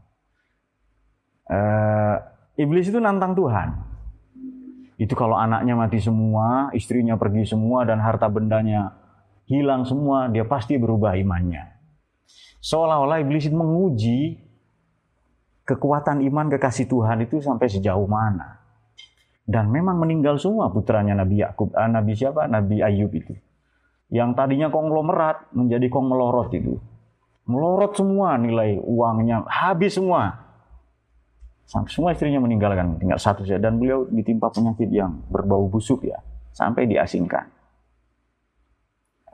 uh, iblis itu nantang Tuhan. Itu kalau anaknya mati semua, istrinya pergi semua, dan harta bendanya hilang semua, dia pasti berubah imannya. Seolah-olah iblis itu menguji kekuatan iman kekasih Tuhan itu sampai sejauh mana. Dan memang meninggal semua putranya Nabi Yakub, ah, Nabi siapa? Nabi Ayub itu. Yang tadinya konglomerat menjadi kongmelorot itu. Melorot semua nilai uangnya, habis semua semua istrinya meninggalkan, tinggal satu saja. Dan beliau ditimpa penyakit yang berbau busuk ya, sampai diasingkan.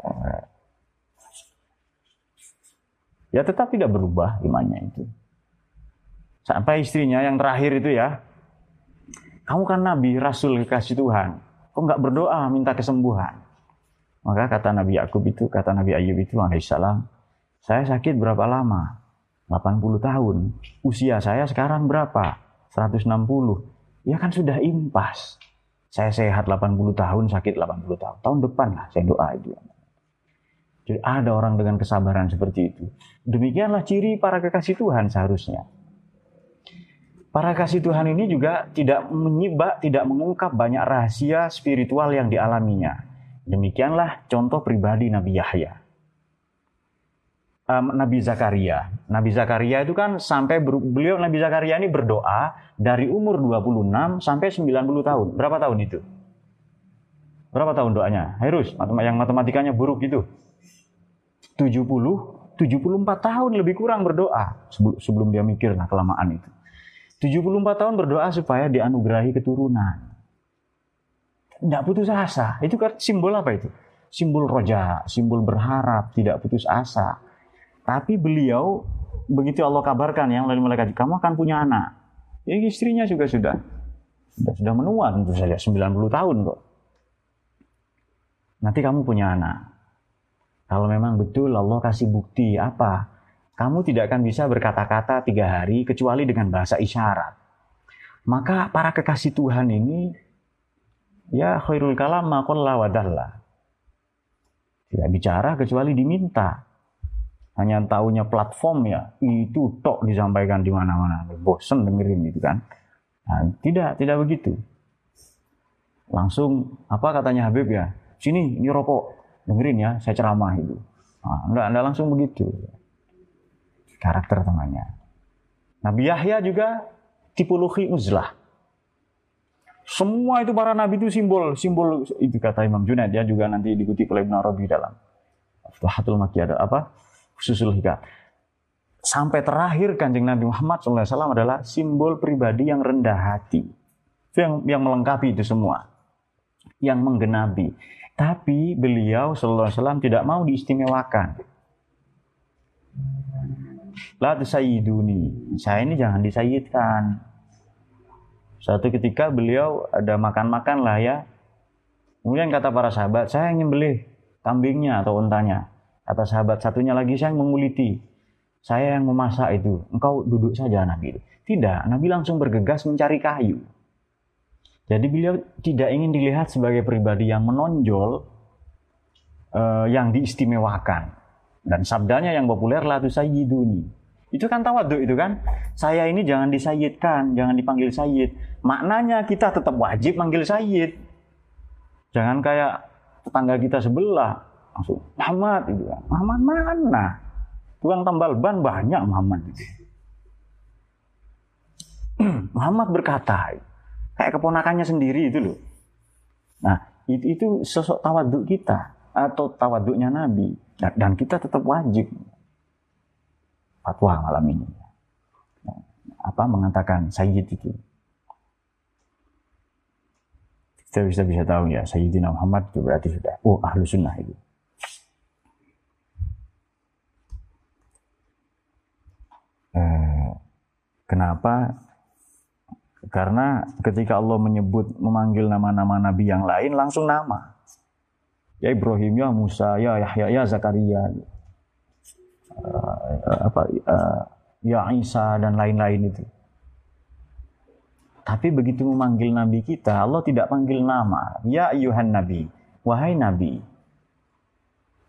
Eh, ya tetap tidak berubah imannya itu. Sampai istrinya yang terakhir itu ya, kamu kan Nabi, Rasul kekasih Tuhan. Kok nggak berdoa minta kesembuhan? Maka kata Nabi Yakub itu, kata Nabi Ayub itu alaihissalam, saya sakit berapa lama? 80 tahun. Usia saya sekarang berapa? 160. Ya kan sudah impas. Saya sehat 80 tahun, sakit 80 tahun. Tahun depan lah saya doa itu. Jadi ada orang dengan kesabaran seperti itu. Demikianlah ciri para kekasih Tuhan seharusnya. Para kasih Tuhan ini juga tidak menyibak, tidak mengungkap banyak rahasia spiritual yang dialaminya. Demikianlah contoh pribadi Nabi Yahya um, Nabi Zakaria. Nabi Zakaria itu kan sampai beliau Nabi Zakaria ini berdoa dari umur 26 sampai 90 tahun. Berapa tahun itu? Berapa tahun doanya? Harus yang matematikanya buruk itu. 70 74 tahun lebih kurang berdoa sebelum dia mikir nah kelamaan itu. 74 tahun berdoa supaya dianugerahi keturunan. Tidak putus asa. Itu kan simbol apa itu? Simbol roja, simbol berharap, tidak putus asa tapi beliau begitu Allah kabarkan yang lain malaikat kamu akan punya anak. Ya istrinya juga sudah sudah, sudah menua tentu saja 90 tahun kok. Nanti kamu punya anak. Kalau memang betul Allah kasih bukti apa? Kamu tidak akan bisa berkata-kata tiga hari kecuali dengan bahasa isyarat. Maka para kekasih Tuhan ini ya khairul kalam maqalla wadalla. Tidak bicara kecuali diminta. Hanya tahunya platform ya itu tok disampaikan di mana-mana. Bosen dengerin itu kan. Nah, tidak tidak begitu. Langsung apa katanya Habib ya? Sini ini rokok. Dengerin ya saya ceramah itu. Nah, enggak, enggak langsung begitu karakter temannya Nabi Yahya juga tipologi uzlah semua itu para nabi itu simbol simbol itu kata Imam Junaid ya juga nanti dikutip oleh Ibn Arabi dalam Futuhatul Makkiyah ada apa? Khususul Hikam. Sampai terakhir kanjeng Nabi Muhammad SAW adalah simbol pribadi yang rendah hati. Itu yang, yang melengkapi itu semua. Yang menggenapi. Tapi beliau SAW tidak mau diistimewakan. La tusayiduni. Saya ini jangan disayidkan. Suatu ketika beliau ada makan-makan lah ya. Kemudian kata para sahabat, saya yang nyembelih kambingnya atau untanya. Kata sahabat satunya lagi, saya yang menguliti. Saya yang memasak itu. Engkau duduk saja Nabi. Tidak, Nabi langsung bergegas mencari kayu. Jadi beliau tidak ingin dilihat sebagai pribadi yang menonjol, uh, yang diistimewakan. Dan sabdanya yang populer lah itu sayyiduni. Itu kan tawaduk itu kan. Saya ini jangan disayidkan, jangan dipanggil sayyid. Maknanya kita tetap wajib manggil sayyid. Jangan kayak tetangga kita sebelah langsung Muhammad itu kan. Muhammad mana? Tukang tambal ban banyak Muhammad. Muhammad berkata, kayak keponakannya sendiri itu loh. Nah, itu, itu sosok tawaduk kita atau tawaduknya Nabi dan kita tetap wajib fatwa malam ini. Apa mengatakan Sayyid itu? Kita bisa bisa tahu ya Sayyidina Muhammad itu berarti sudah oh ahlu sunnah itu. Eh, kenapa? Karena ketika Allah menyebut memanggil nama-nama nabi yang lain langsung nama. Ya Ibrahim, ya Musa, ya Yahya, ya Zakaria. Uh, apa uh, ya Isa dan lain-lain itu. Tapi begitu memanggil nabi kita, Allah tidak panggil nama. Ya ayuhan nabi, wahai nabi.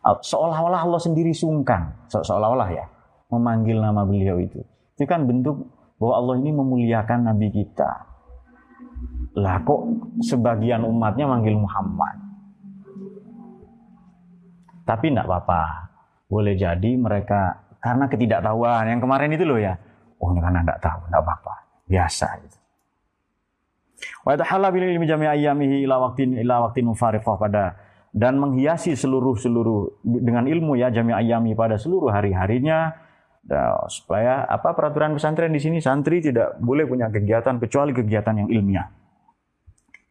Seolah-olah Allah sendiri sungkan, seolah-olah ya memanggil nama beliau itu. Itu kan bentuk bahwa Allah ini memuliakan Nabi kita. Lah kok sebagian umatnya manggil Muhammad. Tapi tidak apa-apa. Boleh jadi mereka karena ketidaktahuan yang kemarin itu loh ya. Oh ini karena tidak tahu, tidak apa-apa. Biasa gitu. Wa tahalla bil ilmi jami' ayyamihi ila waqtin ila waqtin mufariqah pada dan menghiasi seluruh seluruh dengan ilmu ya jami' ayyami pada seluruh hari-harinya Nah, supaya apa peraturan pesantren di sini santri tidak boleh punya kegiatan kecuali kegiatan yang ilmiah.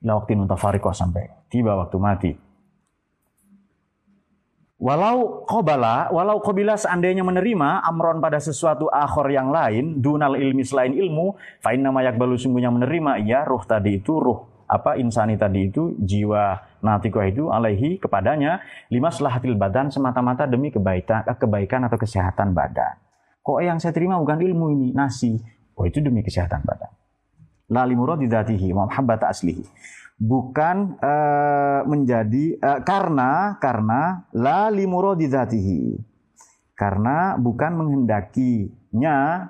Ila waktu sampai tiba waktu mati. Walau qobala, walau qobila seandainya menerima amron pada sesuatu akhor yang lain, dunal ilmi selain ilmu, fa'in nama yakbalu sungguhnya menerima, iya ruh tadi itu, ruh apa insani tadi itu, jiwa natikoh itu alaihi kepadanya, lima selahatil badan semata-mata demi kebaikan, kebaikan atau kesehatan badan. Kok yang saya terima bukan ilmu ini, nasi. Oh itu demi kesehatan badan. La limuradidatihi wa mahabbat aslihi. Bukan uh, menjadi uh, karena karena la limuradidatihi. Karena bukan menghendakinya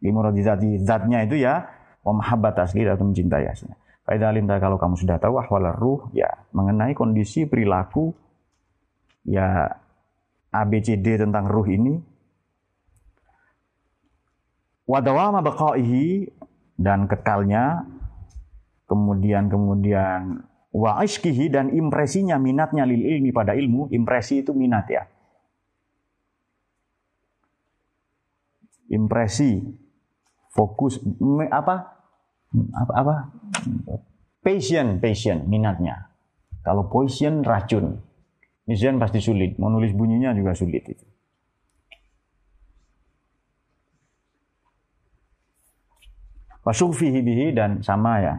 limuradidati zatnya itu ya wa mahabbat asli atau mencintai aslinya. Faidah alim kalau kamu sudah tahu ahwal ruh ya mengenai kondisi perilaku ya ABCD tentang ruh ini wadawama baqaihi dan kekalnya kemudian kemudian wa ishkihi dan impresinya minatnya lil ilmi pada ilmu impresi itu minat ya. Impresi fokus apa? Apa apa? Passion passion minatnya. Kalau poison racun. Misalnya pasti sulit. Menulis bunyinya juga sulit itu. Wasufihi bihi dan sama ya.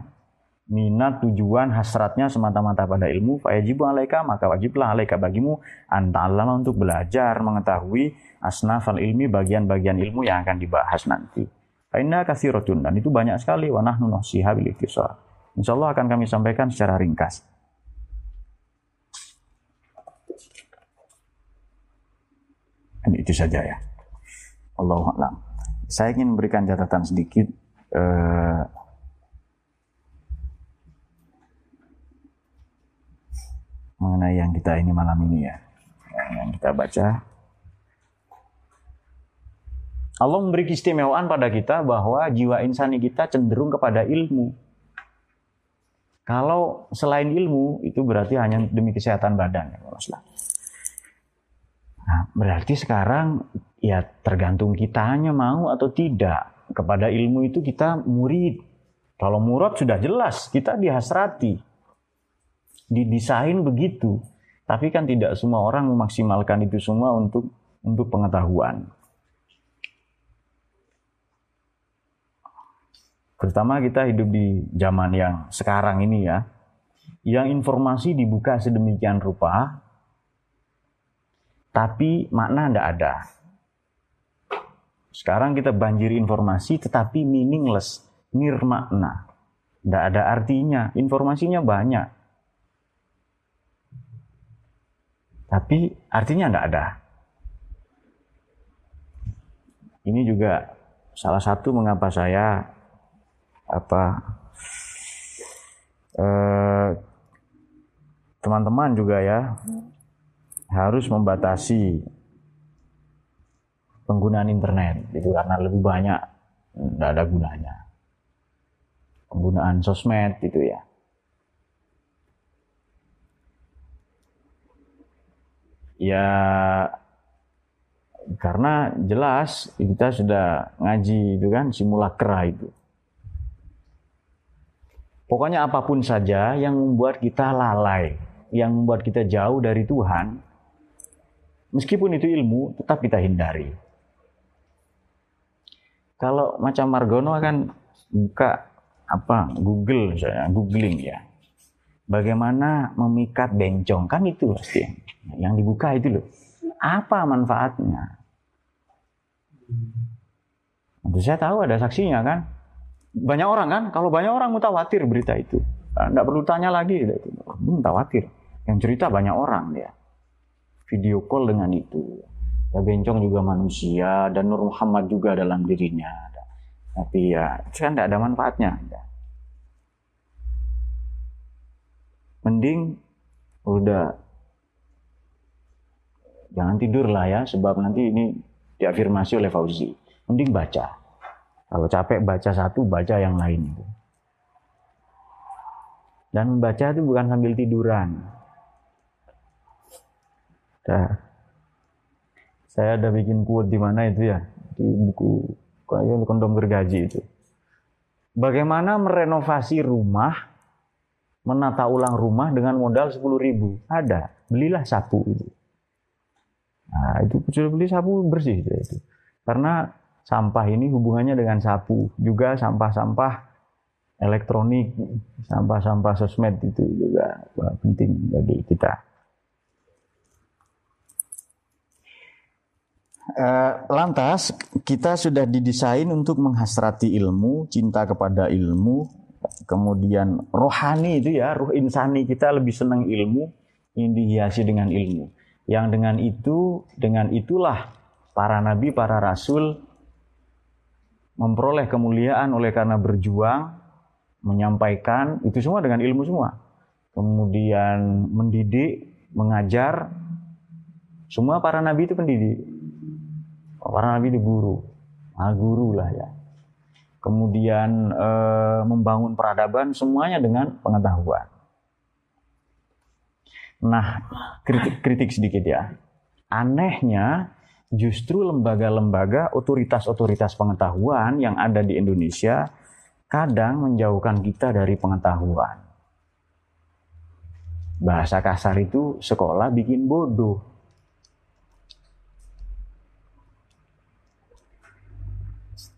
Minat tujuan hasratnya semata-mata pada ilmu. Fayajibu alaika maka wajiblah alaika bagimu anta'allama untuk belajar mengetahui asnafal ilmi bagian-bagian ilmu yang akan dibahas nanti. Fa'inna kathiratun dan itu banyak sekali wa nahnu nasiha bil Insya Allah akan kami sampaikan secara ringkas. Dan itu saja ya. Allah Saya ingin memberikan catatan sedikit eh, mengenai yang kita ini malam ini ya, yang kita baca. Allah memberi keistimewaan pada kita bahwa jiwa insani kita cenderung kepada ilmu. Kalau selain ilmu itu berarti hanya demi kesehatan badan ya Nah, berarti sekarang ya tergantung kitanya mau atau tidak. Kepada ilmu itu kita murid. Kalau murad sudah jelas, kita dihasrati. Didesain begitu. Tapi kan tidak semua orang memaksimalkan itu semua untuk untuk pengetahuan. Terutama kita hidup di zaman yang sekarang ini ya, yang informasi dibuka sedemikian rupa, tapi makna tidak ada. Sekarang kita banjiri informasi tetapi meaningless, nirmakna. Tidak ada artinya, informasinya banyak. Tapi artinya tidak ada. Ini juga salah satu mengapa saya apa eh, teman-teman juga ya harus membatasi penggunaan internet itu karena lebih banyak tidak ada gunanya penggunaan sosmed itu ya ya karena jelas kita sudah ngaji itu kan simulakra itu Pokoknya apa pun saja yang membuat kita lalai, yang membuat kita jauh dari Tuhan, meskipun itu ilmu, tetap kita hindari. Kalau macam Margono kan buka apa Google misalnya, googling ya. Bagaimana memikat bencong kan itu pasti yang dibuka itu loh. Apa manfaatnya? Tentu saya tahu ada saksinya kan banyak orang kan, kalau banyak orang mutawatir berita itu. Tidak perlu tanya lagi. Itu mutawatir. Yang cerita banyak orang ya. Video call dengan itu. Ya bencong juga manusia dan Nur Muhammad juga dalam dirinya. Tapi ya, kan tidak ada manfaatnya. Ya. Mending udah jangan tidur lah ya, sebab nanti ini diafirmasi oleh Fauzi. Mending baca. Kalau capek baca satu, baca yang lain itu. Dan membaca itu bukan sambil tiduran. Nah, saya ada bikin quote di mana itu ya di buku kondom gergaji itu. Bagaimana merenovasi rumah, menata ulang rumah dengan modal 10 ribu? Ada, belilah sapu itu. Nah, itu sudah beli sapu bersih itu. Karena sampah ini hubungannya dengan sapu, juga sampah-sampah elektronik, sampah-sampah sosmed itu juga penting bagi kita. Eh, lantas kita sudah didesain untuk menghasrati ilmu, cinta kepada ilmu, kemudian rohani itu ya, ruh insani kita lebih senang ilmu, ini dihiasi dengan ilmu. Yang dengan itu, dengan itulah para nabi, para rasul memperoleh kemuliaan oleh karena berjuang, menyampaikan, itu semua dengan ilmu semua. Kemudian mendidik, mengajar, semua para nabi itu pendidik. Para nabi itu guru, nah, guru lah ya. Kemudian e, membangun peradaban semuanya dengan pengetahuan. Nah, kritik, kritik sedikit ya. Anehnya justru lembaga-lembaga otoritas-otoritas pengetahuan yang ada di Indonesia kadang menjauhkan kita dari pengetahuan. Bahasa kasar itu sekolah bikin bodoh.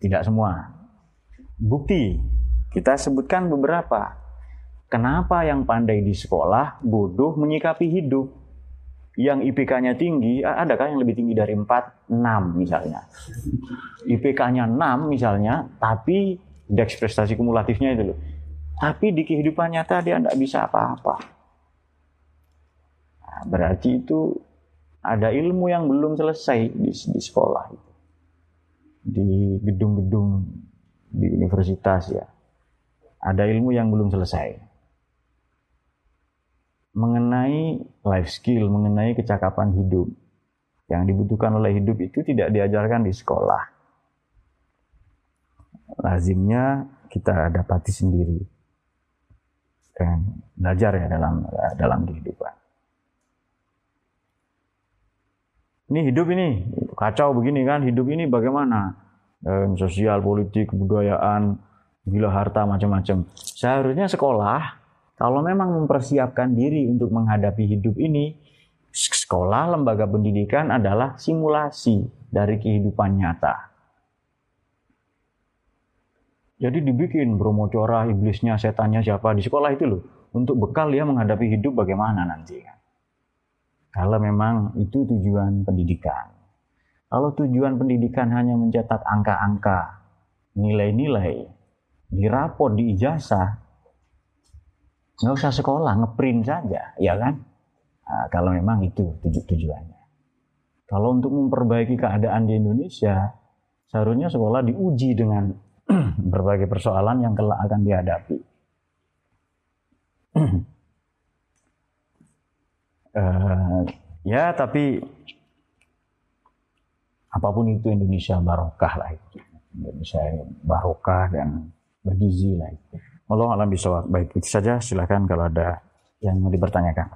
Tidak semua. Bukti, kita sebutkan beberapa. Kenapa yang pandai di sekolah bodoh menyikapi hidup? yang IPK-nya tinggi, adakah yang lebih tinggi dari 4? 6 misalnya. IPK-nya 6 misalnya, tapi indeks prestasi kumulatifnya itu loh. Tapi di kehidupan nyata dia tidak bisa apa-apa. Nah, berarti itu ada ilmu yang belum selesai di, di sekolah. Di gedung-gedung di universitas ya. Ada ilmu yang belum selesai mengenai life skill, mengenai kecakapan hidup. Yang dibutuhkan oleh hidup itu tidak diajarkan di sekolah. Lazimnya kita dapati sendiri dan belajar ya dalam dalam kehidupan. ini hidup ini kacau begini kan, hidup ini bagaimana? Eh, sosial, politik, kebudayaan, gila harta macam-macam. Seharusnya sekolah kalau memang mempersiapkan diri untuk menghadapi hidup ini, sekolah lembaga pendidikan adalah simulasi dari kehidupan nyata. Jadi dibikin bromocora iblisnya, setannya siapa di sekolah itu loh. Untuk bekal dia menghadapi hidup bagaimana nanti. Kalau memang itu tujuan pendidikan. Kalau tujuan pendidikan hanya mencetak angka-angka, nilai-nilai, di rapor, di ijazah, nggak usah sekolah, ngeprint saja, ya kan? Nah, kalau memang itu tuju tujuannya. Kalau untuk memperbaiki keadaan di Indonesia, seharusnya sekolah diuji dengan berbagai persoalan yang kelak akan dihadapi. uh, ya, tapi apa pun itu Indonesia barokah lah itu. Indonesia barokah dan bergizi lah itu. Allah alam bisa baik itu saja. Silakan kalau ada yang mau dipertanyakan.